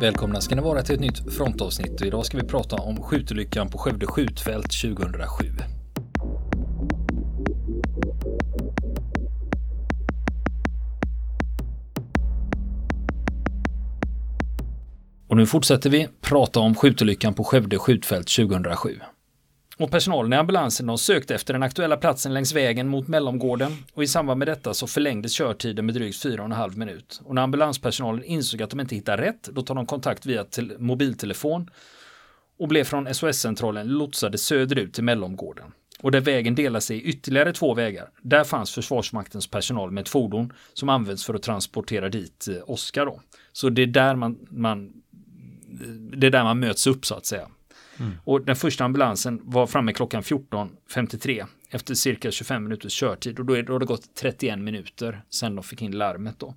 Välkomna ska ni vara till ett nytt frontavsnitt och idag ska vi prata om skjutolyckan på Skövde skjutfält 2007. Och nu fortsätter vi prata om skjutolyckan på Skövde skjutfält 2007. Och personalen i ambulansen de sökte efter den aktuella platsen längs vägen mot mellomgården och i samband med detta så förlängdes körtiden med drygt 4,5 minut. Och när ambulanspersonalen insåg att de inte hittade rätt då tar de kontakt via mobiltelefon och blev från SOS-centralen lotsade söderut till mellomgården. Och där vägen delar sig i ytterligare två vägar. Där fanns Försvarsmaktens personal med ett fordon som används för att transportera dit eh, Oskar. Så det är där man, man eh, det är där man möts upp så att säga. Mm. Och den första ambulansen var framme klockan 14.53 efter cirka 25 minuters körtid och då, är, då har det gått 31 minuter sedan de fick in larmet då.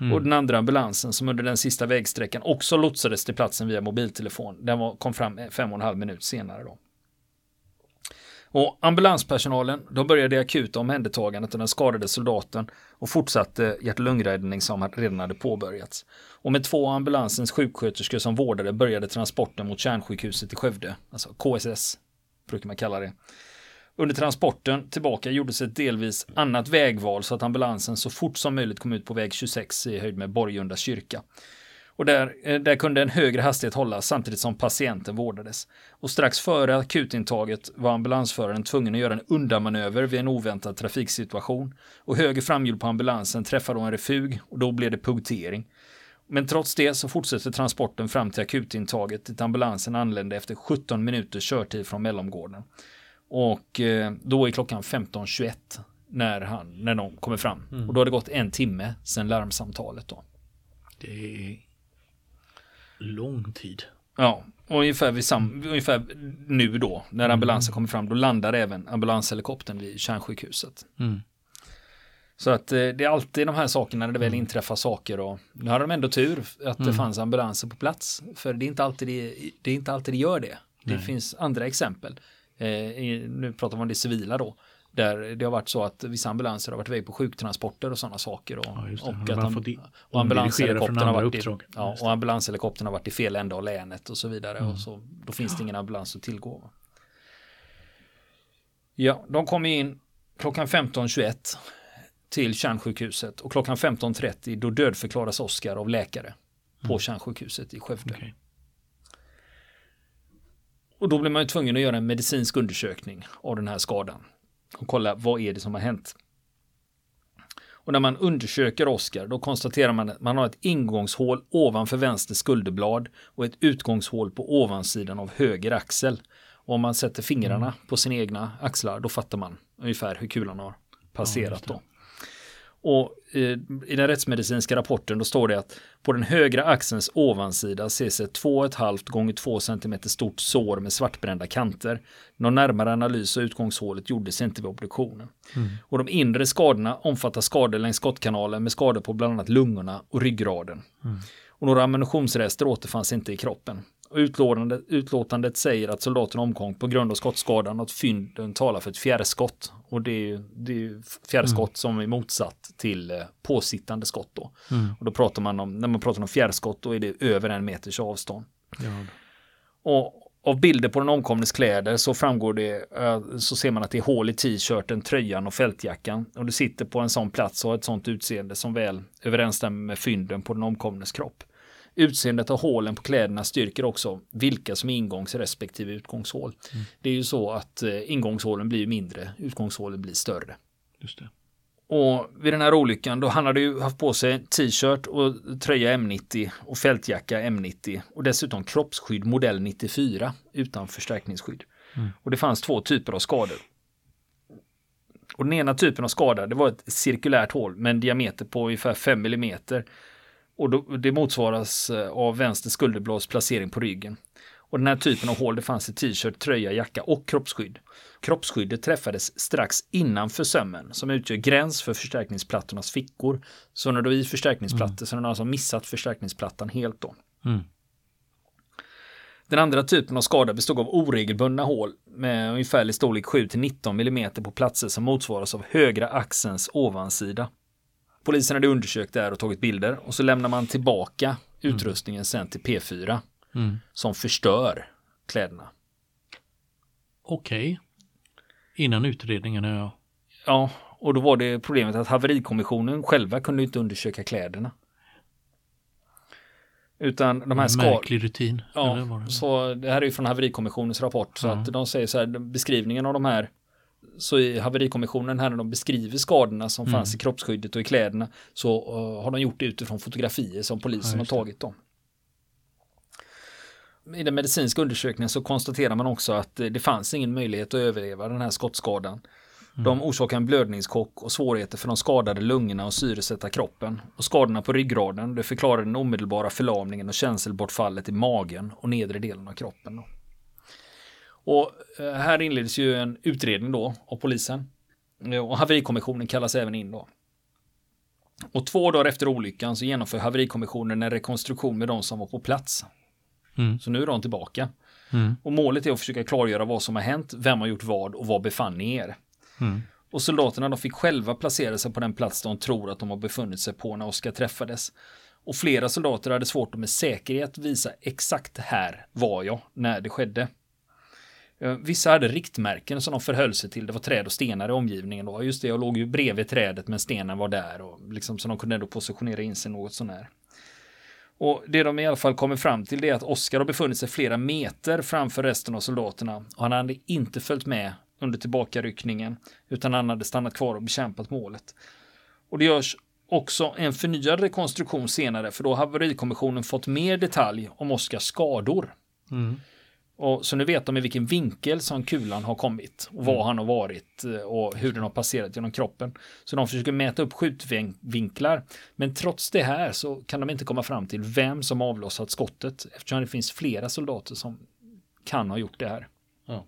Mm. Och den andra ambulansen som under den sista vägsträckan också lotsades till platsen via mobiltelefon, den var, kom fram fem och en halv minut senare då. Och ambulanspersonalen, de började det akuta omhändertagandet av den skadade soldaten och fortsatte hjärt-lungräddning som redan hade påbörjats. Och med två ambulansens sjuksköterskor som vårdade började transporten mot kärnsjukhuset i Skövde, alltså KSS brukar man kalla det. Under transporten tillbaka gjordes ett delvis annat vägval så att ambulansen så fort som möjligt kom ut på väg 26 i höjd med Borgunda kyrka. Och där, eh, där kunde en högre hastighet hållas samtidigt som patienten vårdades. Och strax före akutintaget var ambulansföraren tvungen att göra en undanmanöver vid en oväntad trafiksituation. Och höger framhjul på ambulansen träffade då en refug och då blev det punktering. Men trots det så fortsätter transporten fram till akutintaget dit ambulansen anlände efter 17 minuters körtid från mellomgården. Och eh, då är klockan 15.21 när, han, när de kommer fram. Mm. Och då har det gått en timme sedan larmsamtalet. Då. Det är lång tid. Ja, och ungefär, vid sam, ungefär nu då, när mm. ambulansen kommer fram, då landar även ambulanshelikoptern vid kärnsjukhuset. Mm. Så att eh, det är alltid de här sakerna när det väl mm. inträffar saker och nu hade de ändå tur att det mm. fanns ambulanser på plats. För det är inte alltid det, det, är inte alltid det gör det. Det Nej. finns andra exempel. Eh, nu pratar vi om det civila då. Där det har varit så att vissa ambulanser har varit iväg på sjuktransporter och sådana saker. Och, ja, och, att och ambulanshelikoptern har varit i, ja, och ambulanshelikoptern har varit i fel ände av länet och så vidare. Mm. Och så, då finns det ingen ambulans att tillgå. Ja, de kom in klockan 15.21 till kärnsjukhuset och klockan 15.30 då dödförklaras Oskar av läkare på mm. kärnsjukhuset i Skövde. Okay. Och då blir man ju tvungen att göra en medicinsk undersökning av den här skadan och kolla vad är det som har hänt. Och när man undersöker Oskar då konstaterar man att man har ett ingångshål ovanför vänster skulderblad och ett utgångshål på ovansidan av höger axel. Och om man sätter fingrarna mm. på sina egna axlar då fattar man ungefär hur kulan har passerat ja, då. Och i, i den rättsmedicinska rapporten då står det att på den högra axelns ovansida ses ett 2,5 gånger 2 cm stort sår med svartbrända kanter. Någon närmare analys av utgångshålet gjordes inte vid obduktionen. Mm. Och de inre skadorna omfattar skador längs skottkanalen med skador på bland annat lungorna och ryggraden. Mm. Och några ammunitionsrester återfanns inte i kroppen. Utlåtandet, utlåtandet säger att soldaten omkom på grund av skottskadan och att fynden talar för ett fjärrskott. Och det är ju, det är ju fjärrskott mm. som är motsatt till eh, påsittande skott då. Mm. Och då pratar man om, när man pratar om fjärrskott då är det över en meters avstånd. Ja. Och av bilder på den omkomnes kläder så framgår det, så ser man att det är hål i t-shirten, tröjan och fältjackan. Och det sitter på en sån plats och har ett sånt utseende som väl överensstämmer med fynden på den omkomnes kropp. Utseendet av hålen på kläderna styrker också vilka som är ingångs respektive utgångshål. Mm. Det är ju så att eh, ingångshålen blir mindre, utgångshålen blir större. Just det. Och vid den här olyckan då han hade ju haft på sig t-shirt och tröja M90 och fältjacka M90 och dessutom kroppsskydd modell 94 utan förstärkningsskydd. Mm. Och det fanns två typer av skador. Och den ena typen av skada det var ett cirkulärt hål med en diameter på ungefär 5 mm och då, det motsvaras eh, av vänster skulderblads placering på ryggen. Och den här typen av hål det fanns i t-shirt, tröja, jacka och kroppsskydd. Kroppsskyddet träffades strax innanför sömmen som utgör gräns för förstärkningsplattornas fickor. Så när du är i förstärkningsplattor mm. så har den alltså missat förstärkningsplattan helt då. Mm. Den andra typen av skada bestod av oregelbundna hål med ungefärlig storlek 7 19 mm på platser som motsvaras av högra axelns ovansida. Polisen hade undersökt det här och tagit bilder och så lämnar man tillbaka utrustningen sen till P4 Mm. som förstör kläderna. Okej. Innan utredningen är jag. Ja, och då var det problemet att haverikommissionen själva kunde inte undersöka kläderna. Utan de här ska... Märklig rutin. Ja, det? så det här är ju från haverikommissionens rapport. Så Ja. att de säger så här, beskrivningen av de här så i haverikommissionen här när de beskriver skadorna som Mm. fanns i kroppsskyddet och i kläderna så uh, har de gjort det utifrån fotografier som polisen Ja, har tagit dem. I den medicinska undersökningen så konstaterar man också att eh, det fanns ingen möjlighet att överleva den här skottskadan. Mm. De orsakar en blödningschock och svårigheter för de skadade lungorna och syresätta kroppen. Och skadorna på ryggraden det förklarar den omedelbara förlamningen och känselbortfallet i magen och nedre delen av kroppen. Då. Och eh, här inleds ju en utredning då av polisen. Eh, Och haverikommissionen kallas även in då. Och två dagar efter olyckan så genomför haverikommissionen en rekonstruktion med de som var på plats. Mm. Så nu är de tillbaka. Mm. Och målet är att försöka klargöra vad som har hänt, vem har gjort vad och var befann ni er. Mm. Och soldaterna de fick själva placera sig på den plats de tror att de har befunnit sig på när Oskar träffades. Och flera soldater hade svårt att med säkerhet visa exakt här var jag när det skedde. Vissa hade riktmärken som de förhöll sig till. Det var träd och stenar i omgivningen. Då. Just det, jag låg ju bredvid trädet men stenen var där. Och liksom, så de kunde ändå positionera in sig något sånär. Och det de i alla fall kommer fram till det är att Oskar har befunnit sig flera meter framför resten av soldaterna. Och han hade inte följt med under tillbakaryckningen. Utan han hade stannat kvar och bekämpat målet. Och det görs också en förnyad rekonstruktion senare. För då har haverikommissionen fått mer detalj om Oskars skador. Mm. Och så nu vet de i vilken vinkel som kulan har kommit och var han har varit eh, och hur den har passerat genom kroppen. Så de försöker mäta upp skjutvinklar. Men trots det här så kan de inte komma fram till vem som avlossat skottet eftersom det finns flera soldater som kan ha gjort det här. Ja,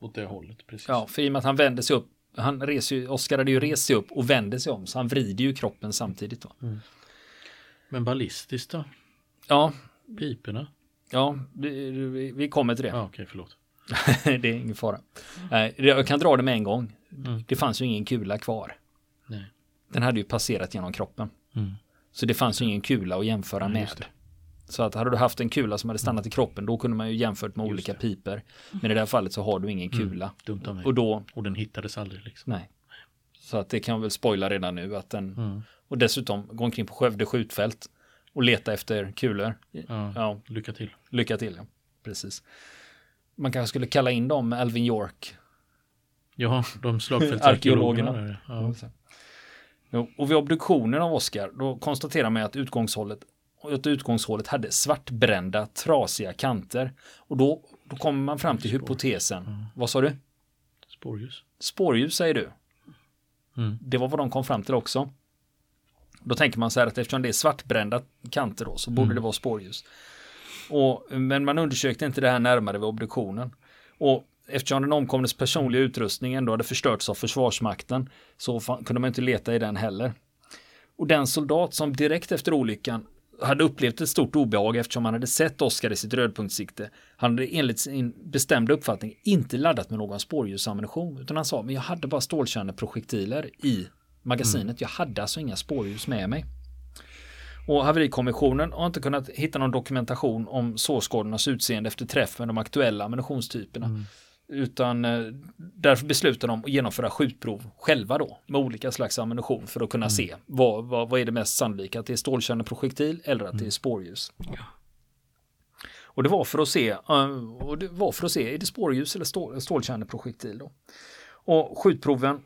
åt det hållet precis. Ja, för i och med att han vänder sig upp, han reser ju, Oskar hade ju rest sig upp och vände sig om så han vrider ju kroppen samtidigt. Då. Men ballistiskt då? Ja, Piporna? Ja, vi, vi- kommer till det. Ja, okej, förlåt. det är ingen fara. Jag kan dra det med en gång. Mm. Det fanns ju ingen kula kvar. Nej. Den hade ju passerat genom kroppen. Mm. Så det fanns ju ingen kula att jämföra Nej, med. Så att hade du haft en kula som hade stannat i kroppen då kunde man ju jämfört med Just olika det. piper. Men i det här fallet så har du ingen kula. Dumt av mig. Och då, Och den hittades aldrig liksom. nej. Så att det kan väl spoila redan nu att den, Mm. och dessutom gå omkring på Skövde skjutfält och leta efter kulor. Ja, Ja, lycka till. lycka till. Ja. Precis. Man kanske skulle kalla in dem Alvin York. Ja, de slagfältsarkeologerna. Ja. Jo, Och vid obduktionen av Oscar då konstaterar man att utgångshållet, att utgångshålet hade svartbrända, trasiga kanter. Och då, då kommer man fram till hypotesen. Vad sa du? Spårljus. Spårljus säger du. Mm. Det var vad de kom fram till också. Då tänker man så här att eftersom det är svartbrända kanter då så borde Mm. det vara spårljus. Och, men man undersökte inte det här närmare vid obduktionen. Och eftersom den omkomnes personliga utrustning ändå hade förstörts av Försvarsmakten så kunde man inte leta i den heller. Och den soldat som direkt efter olyckan hade upplevt ett stort obehag eftersom han hade sett Oskar i sitt rödpunktssikte. Han hade enligt sin bestämda uppfattning inte laddat med någon spårljusammunition utan han sa men jag hade bara stålkärneprojektiler i magasinet. Jag hade alltså inga spårljus med mig. Och haverikommissionen har inte kunnat hitta någon dokumentation om sårskadornas utseende efter träff med de aktuella ammunitionstyperna. Utan eh, därför beslutar de att genomföra skjutprov själva då med olika slags ammunition för att kunna se vad, vad, vad är det mest sannolika, att det är stålkärneprojektil eller att det är spårljus. Och det var för att se, eh, och det var för att se, är det spårljus eller stål, stålkärneprojektil då? Och skjutproven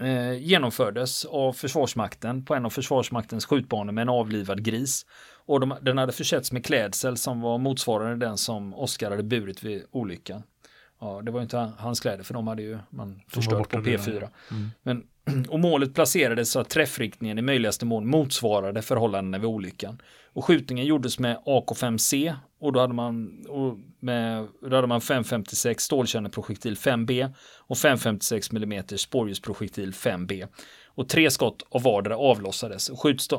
eh, genomfördes av Försvarsmakten på en av Försvarsmaktens skjutbanor med en avlivad gris. Och de, den hade försetts med klädsel som var motsvarande den som Oskar hade burit vid olyckan. Ja, det var ju inte hans kläder för de hade ju man förstört på redan, P4. ja. Mm. Men, och målet placerades så att träffriktningen i möjligaste mån motsvarade förhållandena vid olyckan. Och skjutningen gjordes med AK5C och då hade man, och med, då hade man 556 stålkärneprojektil 5B och 556 mm spårljusprojektil 5B. Och tre skott av vardera avlossades.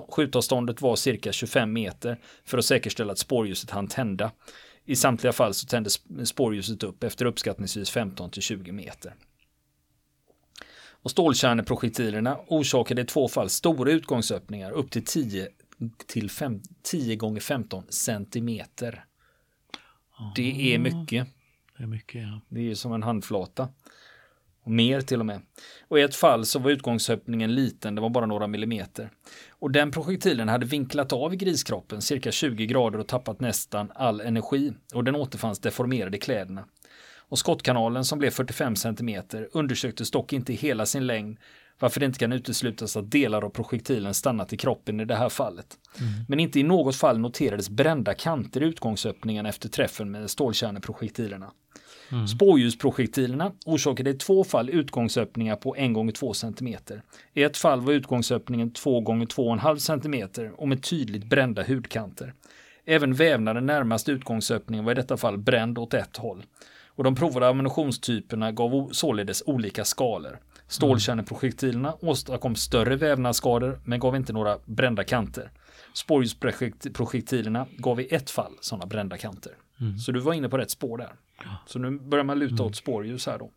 Skjutavståndet var cirka 25 meter för att säkerställa att spårljuset hann tända. I samtliga fall så tändes spårljuset upp efter uppskattningsvis 15 till 20 meter. Och stålkärneprojektilerna orsakade i två fall stora utgångsöppningar upp till 10 till 10 gånger 15 centimeter. Det är mycket. Det är mycket, ja. Det är som en handflata. Och mer till och med. Och i ett fall så var utgångsöppningen liten, det var bara några millimeter. Och den projektilen hade vinklat av griskroppen cirka 20 grader och tappat nästan all energi. Och den återfanns deformerad i kläderna. Och skottkanalen som blev 45 cm undersöktes dock inte i hela sin längd varför det inte kan uteslutas att delar av projektilen stannat i kroppen i det här fallet. Mm. Men inte i något fall noterades brända kanter i utgångsöppningen efter träffen med stålkärneprojektilerna. Mm. Spårljusprojektilerna orsakade i två fall utgångsöppningar på 1 gånger 2 cm. I ett fall var utgångsöppningen 2 gånger 2,5 cm och med tydligt brända hudkanter. Även vävnaden närmast utgångsöppningen var i detta fall bränd åt ett håll. Och de provade ammunitionstyperna gav således olika skalor. Stålkärneprojektilerna åstadkom större vävnadsskador men gav inte några brända kanter. Spårljusprojektilerna gav i ett fall sådana brända kanter. Mm. Så du var inne på rätt spår där. Så nu börjar man luta mm. åt spårljus här då.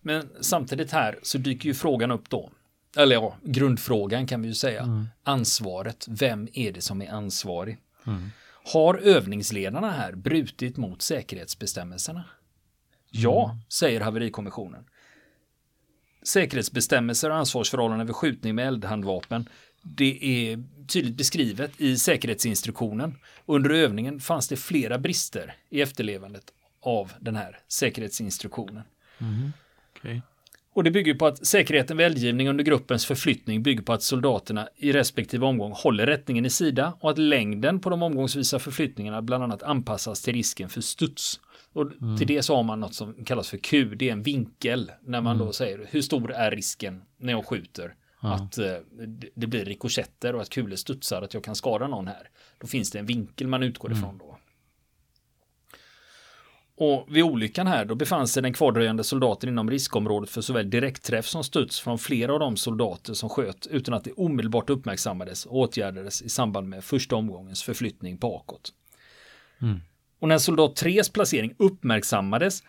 Men samtidigt här så dyker ju frågan upp då. Eller ja, grundfrågan kan vi ju säga. Mm. Ansvaret. Vem är det som är ansvarig? Mm. Har övningsledarna här brutit mot säkerhetsbestämmelserna? Ja, mm. säger haverikommissionen. Säkerhetsbestämmelser och ansvarsförhållanden vid skjutning med eldhandvapen det är tydligt beskrivet i säkerhetsinstruktionen. Under övningen fanns det flera brister i efterlevandet av den här säkerhetsinstruktionen. Mm. Okay. Och det bygger på att säkerheten vid eldgivning under gruppens förflyttning bygger på att soldaterna i respektive omgång håller rättningen i sida och att längden på de omgångsvisa förflyttningarna bland annat anpassas till risken för studs. Och mm. till det så har man något som kallas för Q, det är en vinkel när man mm. då säger hur stor är risken när jag skjuter ja. att eh, det blir rikoschetter och att kulor studsar, att jag kan skada någon här. Då finns det en vinkel man utgår mm. ifrån då. Och vid olyckan här då befann sig den kvardröjande soldaten inom riskområdet för såväl direktträff som studs från flera av de soldater som sköt utan att det omedelbart uppmärksammades och åtgärdades i samband med första omgångens förflyttning bakåt. Mm. Och när soldat 3s placering uppmärksammades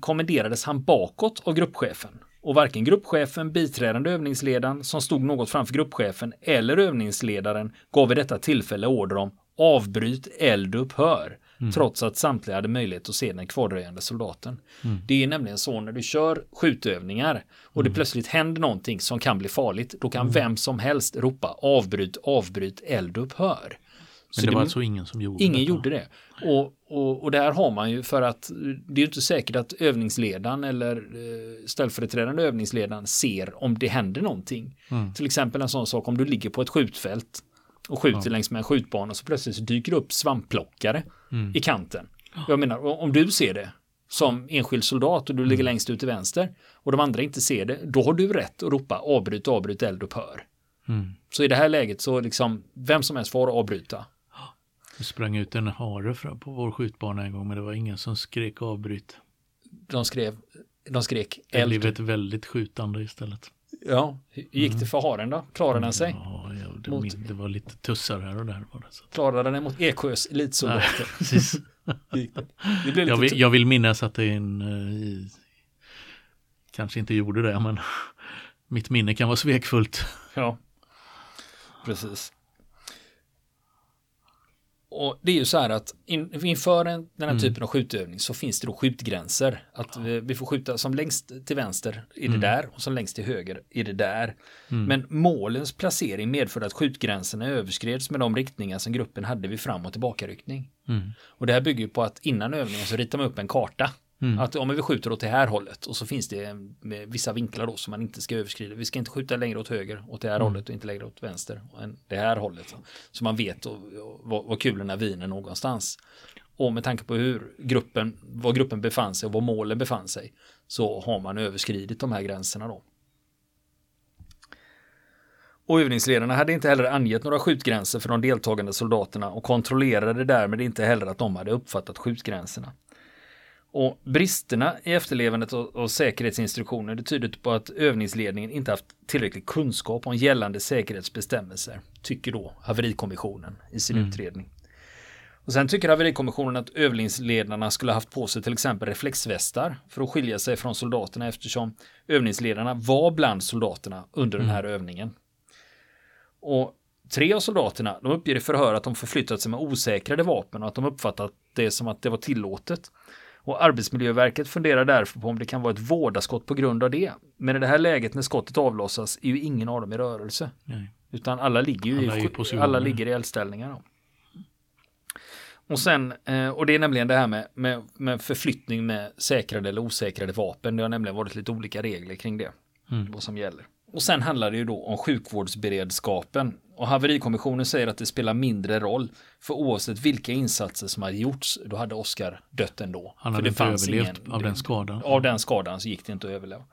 kommenderades han bakåt av gruppchefen. Och varken gruppchefen, biträdande övningsledaren som stod något framför gruppchefen eller övningsledaren gav vid detta tillfälle order om avbryt eldupphör. Mm. Trots att samtliga hade möjlighet att se den kvardröjande soldaten. Mm. Det är nämligen så när du kör skjutövningar och det mm. plötsligt händer någonting som kan bli farligt. Då kan mm. vem som helst ropa avbryt, avbryt, eldupphör. Men det, det var alltså ingen som gjorde ingen det? Ingen gjorde det. Och, och, och där har man ju för att det är inte säkert att övningsledaren eller eh, ställföreträdande övningsledaren ser om det händer någonting. Mm. Till exempel en sån sak om du ligger på ett skjutfält och skjuter ja. längs med en skjutbana så plötsligt så dyker det upp svampplockare mm. i kanten. Jag menar, om du ser det som enskild soldat och du ligger mm. längst ut till vänster och de andra inte ser det, då har du rätt att ropa avbryt, avbryt, eldupphör. Mm. Så i det här läget så liksom vem som helst får avbryta. Det sprang ut en hare på vår skjutbana en gång men det var ingen som skrek avbryt. De skrev, de skrek eld. Det blev ett väldigt skjutande istället. Ja, gick det för haren då? Klarade den sig? Ja, det, mot... det, var lite tussar här och där. Var det, så. Klarade den mot Eksjös elitsoldater? precis. det blev jag, vill, jag vill minnas att det är en, uh, kanske inte gjorde det, men mitt minne kan vara svekfullt. Ja, precis. Och det är ju så här att in, inför en, den här mm. typen av skjutövning så finns det då skjutgränser. Att vi, vi får skjuta som längst till vänster är det mm. där och som längst till höger är det där. Mm. Men målens placering medförde att skjutgränserna överskreds med de riktningar som gruppen hade vid fram och tillbakaryckning. Mm. Och det här bygger på att innan övningen så ritar man upp en karta Mm. Att om vi skjuter åt det här hållet och så finns det vissa vinklar då som man inte ska överskrida. Vi ska inte skjuta längre åt höger åt det här mm. hållet och inte längre åt vänster än det här hållet. Så man vet var kulorna viner någonstans. Och med tanke på hur gruppen, var gruppen befann sig och var målen befann sig så har man överskridit de här gränserna då. Och övningsledarna hade inte heller angett några skjutgränser för de deltagande soldaterna och kontrollerade därmed inte heller att de hade uppfattat skjutgränserna. Och bristerna i efterlevandet av, säkerhetsinstruktioner det tyder på att övningsledningen inte haft tillräcklig kunskap om gällande säkerhetsbestämmelser, tycker då haverikommissionen i sin mm. utredning. Och sen tycker haverikommissionen att övningsledarna skulle haft på sig till exempel reflexvästar för att skilja sig från soldaterna eftersom övningsledarna var bland soldaterna under mm. den här övningen. Och Tre av soldaterna de uppger i förhör att de förflyttat sig med osäkrade vapen och att de uppfattat det som att det var tillåtet. Och Arbetsmiljöverket funderar därför på om det kan vara ett vårdaskott på grund av det. Men i det här läget när skottet avlossas är ju ingen av dem i rörelse. Nej. Utan alla ligger ju alla i, alla ligger i eldställningar. Då. Och sen, eh, och det är nämligen det här med, med, med förflyttning med säkrade eller osäkrade vapen. Det har nämligen varit lite olika regler kring det. Mm. Vad som gäller. Och sen handlar det ju då om sjukvårdsberedskapen. Och haverikommissionen säger att det spelar mindre roll. För oavsett vilka insatser som hade gjorts, då hade Oskar dött ändå. Han hade inte överlevt ingen, av den skadan. Av den skadan så gick det inte att överleva.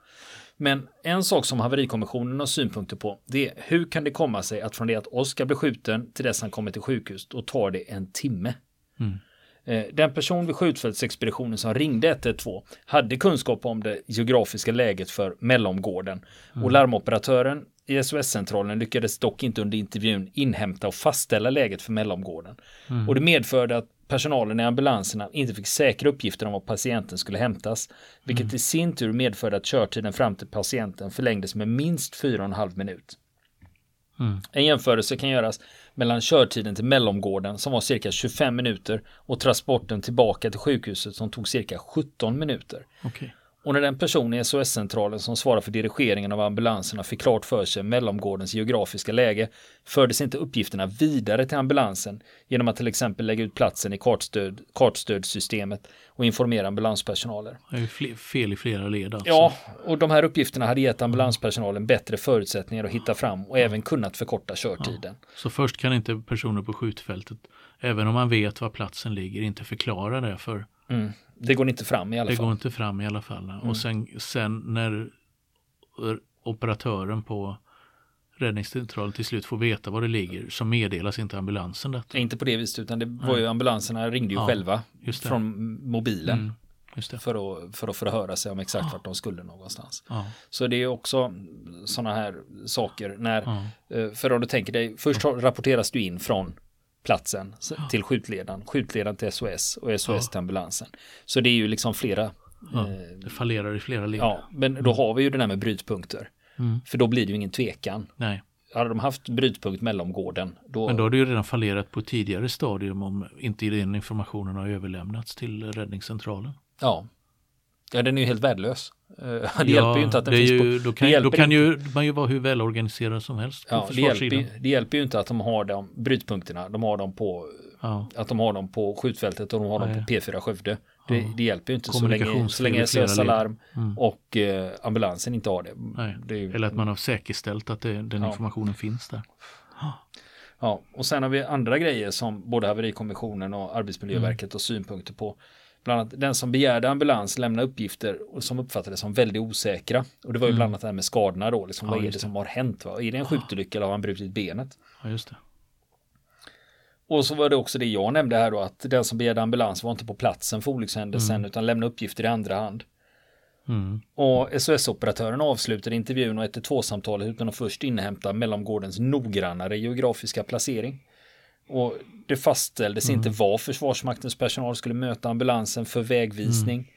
Men en sak som haverikommissionen har synpunkter på, det är hur kan det komma sig att från det att Oskar blir skjuten till dess han kommer till sjukhus, då tar det en timme. Mm. Eh, den person vid skjutfältsexpeditionen som ringde 112 hade kunskap om det geografiska läget för mellomgården mm. och larmoperatören i SOS-centralen lyckades dock inte under intervjun inhämta och fastställa läget för mellomgården. Mm. Och det medförde att personalen i ambulanserna inte fick säkra uppgifter om var patienten skulle hämtas, vilket mm. i sin tur medförde att körtiden fram till patienten förlängdes med minst 4,5 minut. Mm. En jämförelse kan göras mellan körtiden till mellomgården som var cirka 25 minuter och transporten tillbaka till sjukhuset som tog cirka 17 minuter. Okay. Och när den person i SOS-centralen som svarar för dirigeringen av ambulanserna fick klart för sig mellomgårdens geografiska läge fördes inte uppgifterna vidare till ambulansen genom att till exempel lägga ut platsen i kartstöd, kartstödsystemet och informera ambulanspersonaler. Det är fel i flera led alltså. Ja, och de här uppgifterna hade gett ambulanspersonalen bättre förutsättningar att hitta fram och även kunnat förkorta körtiden. Ja. Så först kan inte personer på skjutfältet, även om man vet var platsen ligger, inte förklara det för mm. Det går inte fram i alla det fall. Det går inte fram i alla fall. Mm. Och sen, sen när operatören på räddningscentralen till slut får veta var det ligger så meddelas inte ambulansen detta. Inte på det viset utan det var ju ambulanserna ringde ju ja, själva från mobilen. Mm, för, att, för att förhöra sig om exakt ja. vart de skulle någonstans. Ja. Så det är också sådana här saker när, eh, för om du tänker dig, först rapporteras du in från platsen till skjutledaren, skjutledaren till SOS och SOS ja. till ambulansen. Så det är ju liksom flera. Ja, eh, det fallerar i flera led. Ja, men då mm. har vi ju det där med brytpunkter. Mm. För då blir det ju ingen tvekan. Nej. Hade de haft brytpunkt mellomgården. Då... Men då har det ju redan fallerat på ett tidigare stadium om inte den informationen har överlämnats till räddningscentralen. Ja, Ja, den är ju helt värdelös. Eh, det ja, hjälper ju inte att den finns ju, på... Då kan, då kan ju man ju vara hur välorganiserad som helst ja, det hjälper, det hjälper ju inte att de har de brytpunkterna. De har dem på, ja. att de har dem på skjutfältet och de har Nej. dem på P4 Skövde. Det, det hjälper ju inte så länge, så länge SOS Alarm mm. och eh, ambulansen inte har det. det ju, Eller att man har säkerställt att det, den informationen finns där. Ja, och sen har vi andra grejer som både haverikommissionen och Arbetsmiljöverket mm. har synpunkter på. Bland annat den som begärde ambulans lämnade uppgifter som uppfattades som väldigt osäkra. Och det var ju mm. bland annat det här med skadorna då. Liksom, ja, vad är det, som har hänt? Va? Är det en skjutolycka eller har han brutit benet? Ja, just det. Och så var det också det jag nämnde här då att den som begärde ambulans var inte på platsen för olyckshändelsen mm. utan lämnade uppgifter i andra hand. Mm. Och SOS-operatören avslutade intervjun och 112-samtalet utan att först inhämta mellangårdens noggrannare geografiska placering. Och det fastställdes mm. inte var Försvarsmaktens personal skulle möta ambulansen för vägvisning. Mm.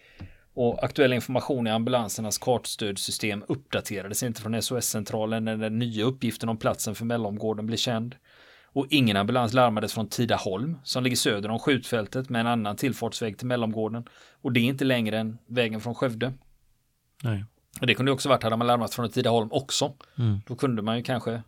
Och aktuell information i ambulansernas kartstödsystem uppdaterades inte från SOS-centralen när den nya uppgiften om platsen för mellomgården blev känd. Och ingen ambulans larmades från Tidaholm som ligger söder om skjutfältet med en annan tillfartsväg till mellomgården. Och det är inte längre än vägen från Skövde. Nej. Och det kunde också varit, hade man larmat från Tidaholm också. Mm. Då kunde man ju kanske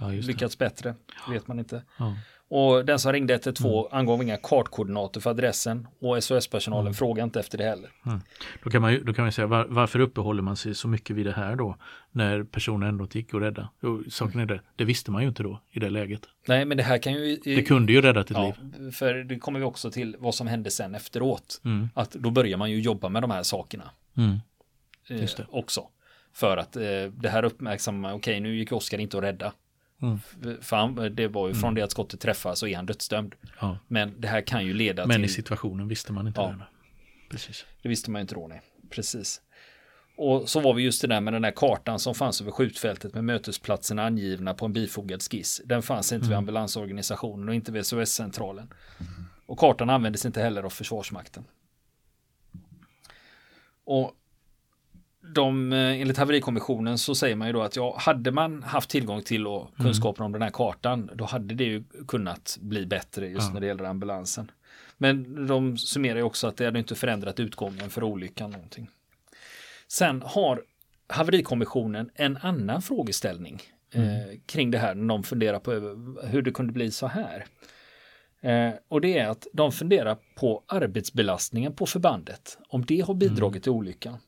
ja, lyckats bättre. Det vet man inte. Ja. Och den som ringde 112 mm. angav inga kartkoordinater för adressen och SOS-personalen mm. frågade inte efter det heller. Mm. Då, kan man ju, då kan man säga var, varför uppehåller man sig så mycket vid det här då när personen ändå gick att rädda? Jo, saken är det, det visste man ju inte då i det läget. Nej, men det här kan ju... Det kunde ju rädda ett ja, liv. För det kommer vi också till vad som hände sen efteråt. Mm. Att då börjar man ju jobba med de här sakerna. Mm. Eh, också. För att eh, det här uppmärksammar, okej okay, nu gick Oskar inte att rädda. Mm. För det var ju från mm. det att skottet träffar så är han dödsdömd. Ja. Men det här kan ju leda Men till... Men i situationen visste man inte ja. det. Precis. Det visste man inte då, nej. Precis. Och så var vi just det där med den här kartan som fanns över skjutfältet med mötesplatserna angivna på en bifogad skiss. Den fanns inte mm. vid ambulansorganisationen och inte vid SOS-centralen. Och kartan användes inte heller av Försvarsmakten. Och de, eh, enligt haverikommissionen så säger man ju då att ja, hade man haft tillgång till och mm. kunskaper mm. om den här kartan, då hade det ju kunnat bli bättre just ja. när det gäller ambulansen. Men de summerar ju också att det hade inte förändrat utgången för olyckan någonting. Sen har haverikommissionen en annan frågeställning mm. eh, kring det här när de funderar på hur det kunde bli så här. Eh, och det är att de funderar på arbetsbelastningen på förbandet, om det har bidragit mm. till olyckan.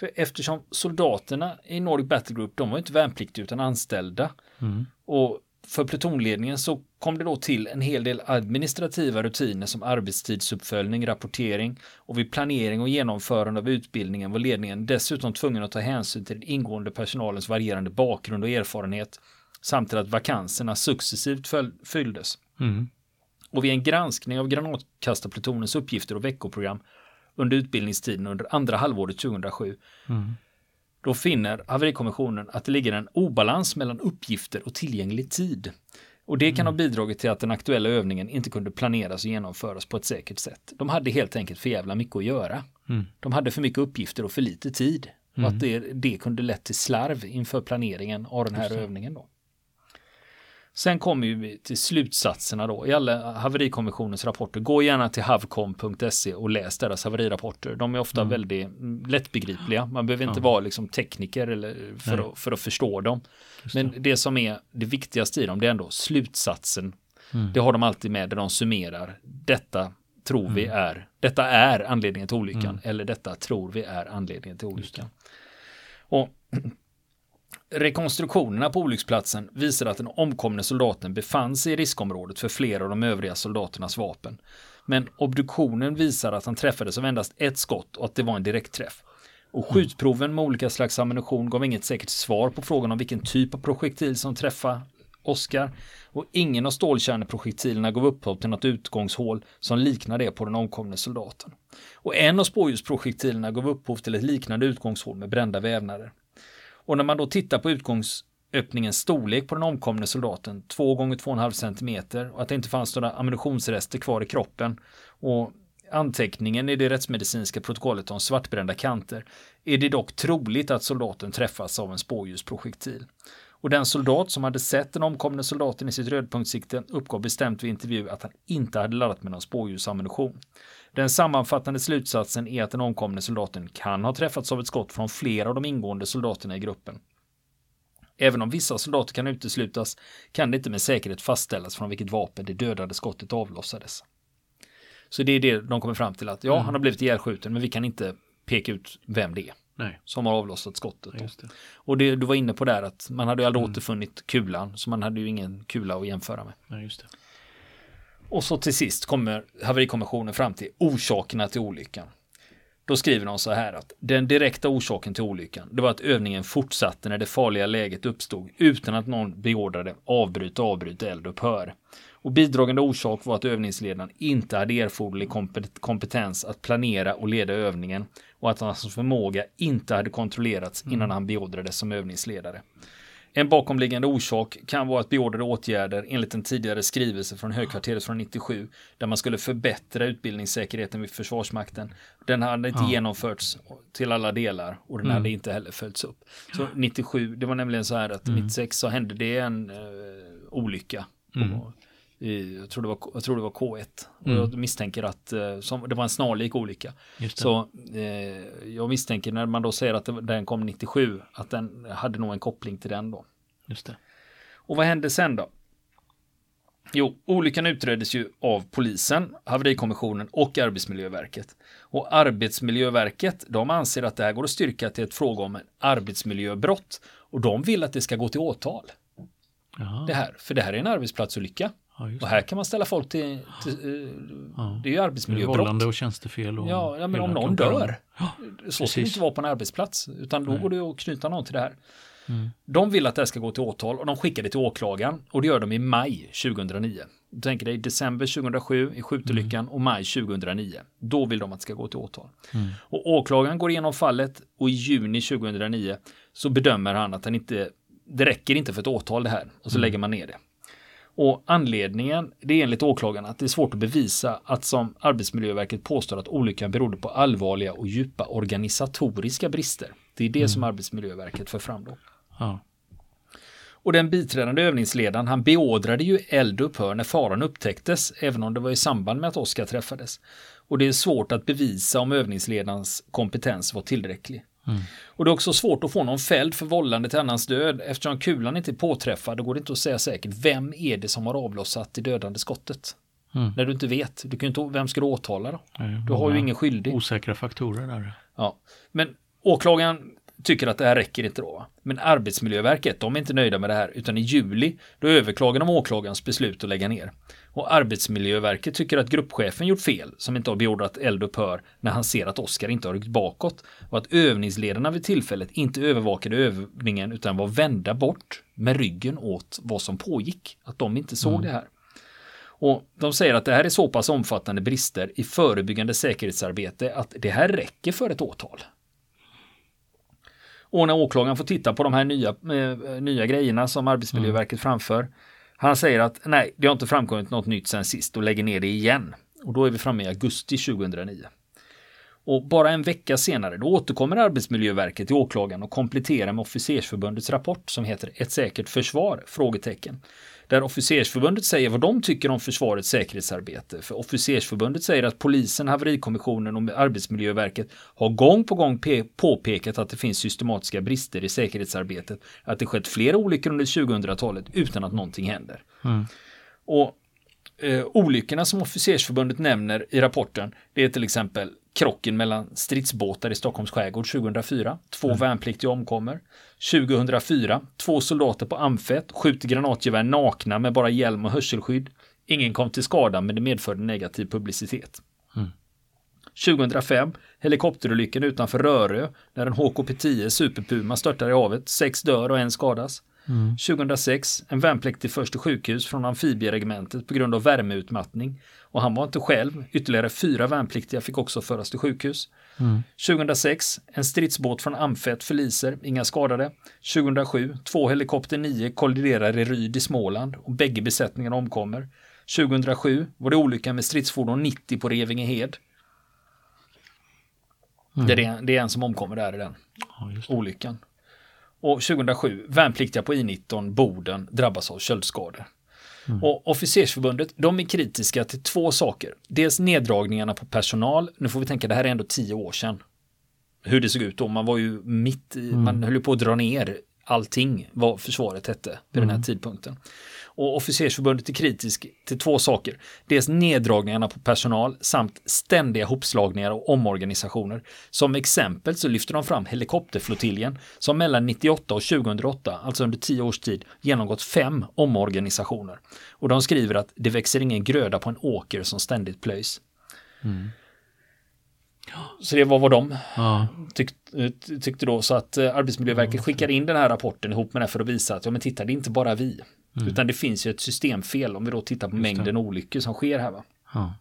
För eftersom soldaterna i Nordic Battle Group, de var inte värnpliktiga utan anställda. Mm. Och för plutonledningen så kom det då till en hel del administrativa rutiner som arbetstidsuppföljning, rapportering och vid planering och genomförande av utbildningen var ledningen dessutom tvungen att ta hänsyn till den ingående personalens varierande bakgrund och erfarenhet samt till att vakanserna successivt fylldes. Mm. Och vid en granskning av granatkastarplutonens uppgifter och veckoprogram under utbildningstiden under andra halvåret 2007 mm. Då finner haverikommissionen att det ligger en obalans mellan uppgifter och tillgänglig tid. Och det kan mm. ha bidragit till att den aktuella övningen inte kunde planeras och genomföras på ett säkert sätt. De hade helt enkelt för jävla mycket att göra. Mm. De hade för mycket uppgifter och för lite tid. Mm. Och att det, det kunde lett till slarv inför planeringen av den här övningen. Då. Sen kommer vi till slutsatserna då i alla haverikommissionens rapporter. Gå gärna till havcom.se och läs deras haverirapporter. De är ofta mm. väldigt lättbegripliga. Man behöver inte ja. vara liksom tekniker eller för, att, för att förstå dem. Men det som är det viktigaste i dem, det är ändå slutsatsen. Mm. Det har de alltid med där de summerar. Detta tror vi mm. är, detta är anledningen till olyckan mm. eller detta tror vi är anledningen till olyckan. Och Rekonstruktionerna på olycksplatsen visar att den omkomne soldaten befann sig i riskområdet för flera av de övriga soldaternas vapen. Men obduktionen visar att han träffades av endast ett skott och att det var en direktträff. Och skjutproven med olika slags ammunition gav inget säkert svar på frågan om vilken typ av projektil som träffade Oskar. Och ingen av stålkärneprojektilerna gav upphov till något utgångshål som liknar det på den omkomne soldaten. Och en av spårljusprojektilerna gav upphov till ett liknande utgångshål med brända vävnader. Och när man då tittar på utgångsöppningens storlek på den omkomne soldaten, 2 gånger 2,5 cm och att det inte fanns några ammunitionsrester kvar i kroppen och anteckningen i det rättsmedicinska protokollet om svartbrända kanter är det dock troligt att soldaten träffas av en spårljusprojektil. Och den soldat som hade sett den omkomne soldaten i sitt rödpunktssikte uppgav bestämt vid intervju att han inte hade laddat med någon spårljusammunition. Den sammanfattande slutsatsen är att den omkomne soldaten kan ha träffats av ett skott från flera av de ingående soldaterna i gruppen. Även om vissa soldater kan uteslutas kan det inte med säkerhet fastställas från vilket vapen det dödade skottet avlossades. Så det är det de kommer fram till att ja, mm. han har blivit ihjälskjuten, men vi kan inte peka ut vem det är. Nej. Som har avlossat skottet. Ja, det. Och det du var inne på där att man hade ju aldrig mm. återfunnit kulan, så man hade ju ingen kula att jämföra med. Ja, just det. Och så till sist kommer haverikommissionen fram till orsakerna till olyckan. Då skriver de så här att den direkta orsaken till olyckan, det var att övningen fortsatte när det farliga läget uppstod utan att någon beordrade avbryt, avbryt, eldupphör. Och bidragande orsak var att övningsledaren inte hade erforderlig kompetens att planera och leda övningen och att hans förmåga inte hade kontrollerats innan mm. han beordrades som övningsledare. En bakomliggande orsak kan vara att beordrade åtgärder enligt en tidigare skrivelse från högkvarteret från 97 där man skulle förbättra utbildningssäkerheten vid Försvarsmakten. Den hade inte ja. genomförts till alla delar och den mm. hade inte heller följts upp. Så 97, det var nämligen så här att mm. 96 så hände det en uh, olycka. Mm. Och, jag, tror det var, jag tror det var K1. Mm. Och jag misstänker att uh, som, det var en snarlik olycka. Så uh, jag misstänker när man då säger att den kom 97 att den hade nog en koppling till den då. Just det. Och vad hände sen då? Jo, olyckan utreddes ju av polisen, haverikommissionen och Arbetsmiljöverket. Och Arbetsmiljöverket, de anser att det här går att styrka till ett fråga om en arbetsmiljöbrott och de vill att det ska gå till åtal. Jaha. Det här, för det här är en arbetsplatsolycka. Ja, och här kan man ställa folk till, till uh, ja. det är ju arbetsmiljöbrott. Vållande och tjänstefel. Och ja, ja, men om någon dör. så ska det inte vara på en arbetsplats, utan då Nej. går det att knyta någon till det här. Mm. De vill att det här ska gå till åtal och de skickar det till åklagaren och det gör de i maj 2009. Du tänker dig december 2007 i skjutolyckan mm. och maj 2009. Då vill de att det ska gå till åtal. Mm. Och åklagaren går igenom fallet och i juni 2009 så bedömer han att han inte, det räcker inte för ett åtal det här och så mm. lägger man ner det. Och anledningen, det är enligt åklagarna att det är svårt att bevisa att som Arbetsmiljöverket påstår att olyckan berodde på allvarliga och djupa organisatoriska brister. Det är det mm. som Arbetsmiljöverket för fram då. Ja. Och den biträdande övningsledaren han beordrade ju eldupphör när faran upptäcktes, även om det var i samband med att Oskar träffades. Och det är svårt att bevisa om övningsledarens kompetens var tillräcklig. Mm. Och det är också svårt att få någon fälld för vållande till annans död. Eftersom kulan inte är påträffad, då går det inte att säga säkert vem är det som har avlossat det dödande skottet. Mm. När du inte vet, du kan inte, vem ska du åtala då? Nej, du har ju ingen skyldig. Osäkra faktorer där. Ja, men åklagaren tycker att det här räcker inte då. Men Arbetsmiljöverket, de är inte nöjda med det här, utan i juli då överklagar de åklagarens beslut att lägga ner. Och Arbetsmiljöverket tycker att gruppchefen gjort fel som inte har beordrat eldupphör när han ser att Oskar inte har ryckt bakåt och att övningsledarna vid tillfället inte övervakade övningen utan var vända bort med ryggen åt vad som pågick. Att de inte såg mm. det här. Och de säger att det här är så pass omfattande brister i förebyggande säkerhetsarbete att det här räcker för ett åtal. Och när åklagaren får titta på de här nya, eh, nya grejerna som Arbetsmiljöverket mm. framför. Han säger att nej, det har inte framkommit något nytt sen sist och lägger ner det igen. Och då är vi framme i augusti 2009. Och bara en vecka senare då återkommer Arbetsmiljöverket till åklagaren och kompletterar med Officersförbundets rapport som heter Ett säkert försvar? Frågetecken. Där Officersförbundet säger vad de tycker om försvarets säkerhetsarbete. För Officersförbundet säger att polisen, haverikommissionen och Arbetsmiljöverket har gång på gång påpekat att det finns systematiska brister i säkerhetsarbetet. Att det skett flera olyckor under 2000-talet utan att någonting händer. Mm. Och eh, olyckorna som Officersförbundet nämner i rapporten, det är till exempel krocken mellan stridsbåtar i Stockholms skärgård 2004. Två mm. värnpliktiga omkommer. 2004. Två soldater på Amfet skjuter granatgevär nakna med bara hjälm och hörselskydd. Ingen kom till skada men det medförde negativ publicitet. Mm. 2005. Helikopterolyckan utanför Rörö när en HKP-10 Superpuma störtar i havet. Sex dör och en skadas. Mm. 2006. En värnpliktig förs till sjukhus från amfibieregementet på grund av värmeutmattning. Och han var inte själv. Ytterligare fyra värnpliktiga fick också föras till sjukhus. Mm. 2006, en stridsbåt från Amfet förliser, inga skadade. 2007, två helikopter 9 kolliderar i Ryd i Småland och bägge besättningarna omkommer. 2007 var det olyckan med stridsfordon 90 på Revingehed. Mm. Det, är, det är en som omkommer där i den ja, olyckan. Och 2007, värnpliktiga på I19 Boden drabbas av köldskador. Mm. Och officersförbundet, de är kritiska till två saker. Dels neddragningarna på personal. Nu får vi tänka, det här är ändå tio år sedan. Hur det såg ut då. Man var ju mitt i, mm. man höll på att dra ner allting vad försvaret hette vid mm. den här mm. tidpunkten. Och officersförbundet är kritisk till två saker. Dels neddragningarna på personal samt ständiga hopslagningar och omorganisationer. Som exempel så lyfter de fram helikopterflottiljen som mellan 98 och 2008, alltså under tio års tid, genomgått fem omorganisationer. Och de skriver att det växer ingen gröda på en åker som ständigt plöjs. Mm. Så det var vad de ja. tyck, tyckte då. Så att eh, Arbetsmiljöverket skickade in den här rapporten ihop med det för att visa att ja men titta det är inte bara vi. Mm. Utan det finns ju ett systemfel om vi då tittar på Just mängden det. olyckor som sker här. Va? Ja.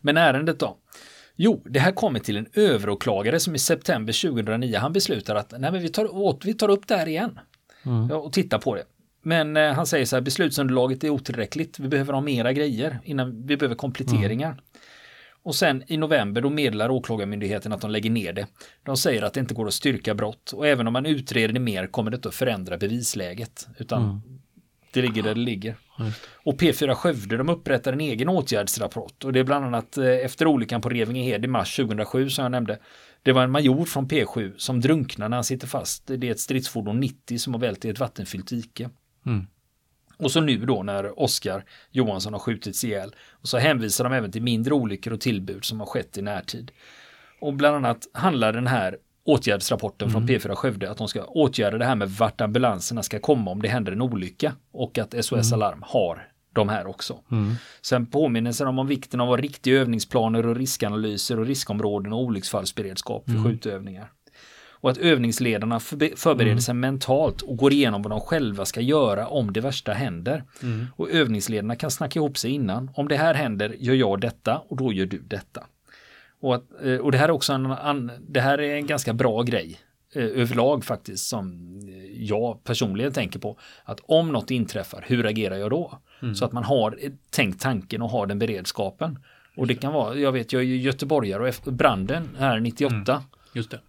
Men ärendet då? Jo, det här kommer till en överåklagare som i september 2009 han beslutar att nej men vi tar, åt, vi tar upp det här igen mm. och tittar på det. Men eh, han säger så här, beslutsunderlaget är otillräckligt. Vi behöver ha mera grejer innan vi behöver kompletteringar. Mm. Och sen i november då meddelar Åklagarmyndigheten att de lägger ner det. De säger att det inte går att styrka brott och även om man utreder det mer kommer det inte att förändra bevisläget. Utan mm. det ligger där det ligger. Mm. Och P4 Skövde de upprättar en egen åtgärdsrapport och det är bland annat eh, efter olyckan på Revingehed i mars 2007 som jag nämnde. Det var en major från P7 som drunknar när han sitter fast. Det är ett stridsfordon 90 som har vält i ett vattenfyllt dike. Mm. Och så nu då när Oskar Johansson har skjutits ihjäl. Och så hänvisar de även till mindre olyckor och tillbud som har skett i närtid. Och bland annat handlar den här åtgärdsrapporten mm. från P4 Skövde att de ska åtgärda det här med vart ambulanserna ska komma om det händer en olycka. Och att SOS mm. Alarm har de här också. Mm. Sen påminnelser de om vikten av riktiga övningsplaner och riskanalyser och riskområden och olycksfallsberedskap för mm. skjutövningar och att övningsledarna förbereder mm. sig mentalt och går igenom vad de själva ska göra om det värsta händer. Mm. Och övningsledarna kan snacka ihop sig innan. Om det här händer gör jag detta och då gör du detta. Och, att, eh, och det här är också en, det här är en ganska bra grej eh, överlag faktiskt som jag personligen tänker på. Att om något inträffar, hur agerar jag då? Mm. Så att man har tänkt tanken och har den beredskapen. Och det kan vara, jag vet, jag är göteborgare och branden här 98. Mm. Just det eh,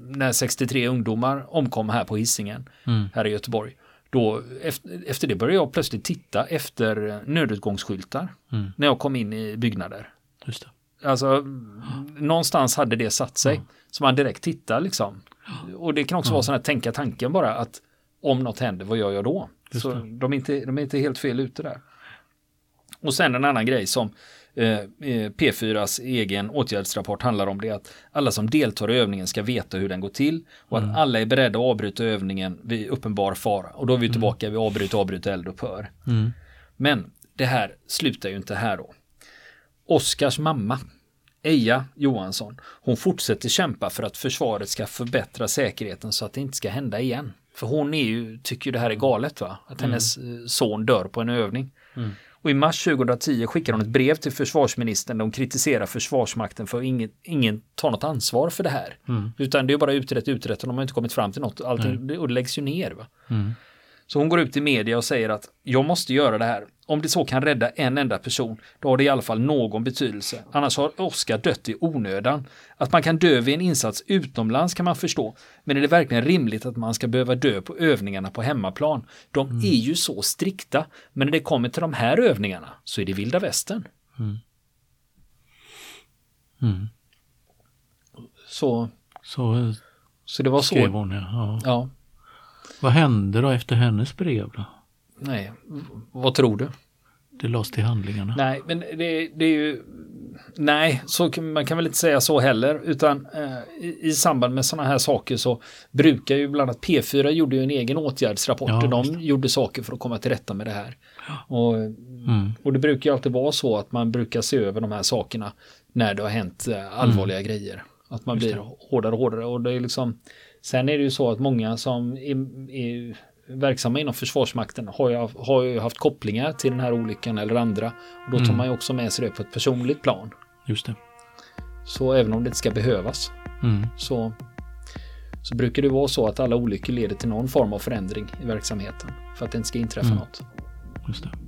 när 63 ungdomar omkom här på Hisingen, mm. här i Göteborg. Då, efter, efter det började jag plötsligt titta efter nödutgångsskyltar mm. när jag kom in i byggnader. Just det. Alltså, mm. någonstans hade det satt sig. Så man direkt tittar liksom. Och det kan också vara sån här tänka tanken bara att om något händer, vad gör jag då? Så de är, inte, de är inte helt fel ute där. Och sen en annan grej som eh, eh P4s egen åtgärdsrapport handlar om det att alla som deltar i övningen ska veta hur den går till och mm. att alla är beredda att avbryta övningen vid uppenbar fara. Och då är vi mm. tillbaka mm. vid avbryt, avbryt, eld och pör. Mm. Men det här slutar ju inte här då. Oskars mamma, Eja Johansson, hon fortsätter kämpa för att försvaret ska förbättra säkerheten så att det inte ska hända igen. För hon är ju, tycker ju det här är galet va? Att hennes mm. son dör på en övning. Mm. Och i mars 2010 skickar hon ett brev till försvarsministern där hon kritiserar Försvarsmakten för att ingen, ingen tar något ansvar för det här. Mm. Utan det är bara utrett, utrett och de har inte kommit fram till något. Allting, och det läggs ju ner. Va? Mm. Så hon går ut i media och säger att jag måste göra det här. Om det så kan rädda en enda person, då har det i alla fall någon betydelse. Annars har Oskar dött i onödan. Att man kan dö vid en insats utomlands kan man förstå. Men är det verkligen rimligt att man ska behöva dö på övningarna på hemmaplan? De mm. är ju så strikta. Men när det kommer till de här övningarna så är det vilda västern. Mm. Mm. Så, så, så det var så. Hon, ja. ja. Vad hände då efter hennes brev? Då? Nej, vad tror du? Det lades till handlingarna. Nej, men det, det är ju... Nej, så, man kan väl inte säga så heller. Utan eh, i, i, samband med sådana här saker så brukar ju bland annat P4 gjorde ju en egen åtgärdsrapport. Ja, de gjorde saker för att komma till rätta med det här. Och, mm. och det brukar ju alltid vara så att man brukar se över de här sakerna när det har hänt eh, allvarliga mm. grejer. Att man blir hårdare och hårdare. Och det är liksom, sen är det ju så att många som är, är verksamma inom Försvarsmakten har ju, har ju haft kopplingar till den här olyckan eller andra. Och då tar mm. man ju också med sig det på ett personligt plan. Just det. Så även om det inte ska behövas mm. så, så brukar det vara så att alla olyckor leder till någon form av förändring i verksamheten för att det inte ska inträffa mm. något. Just det.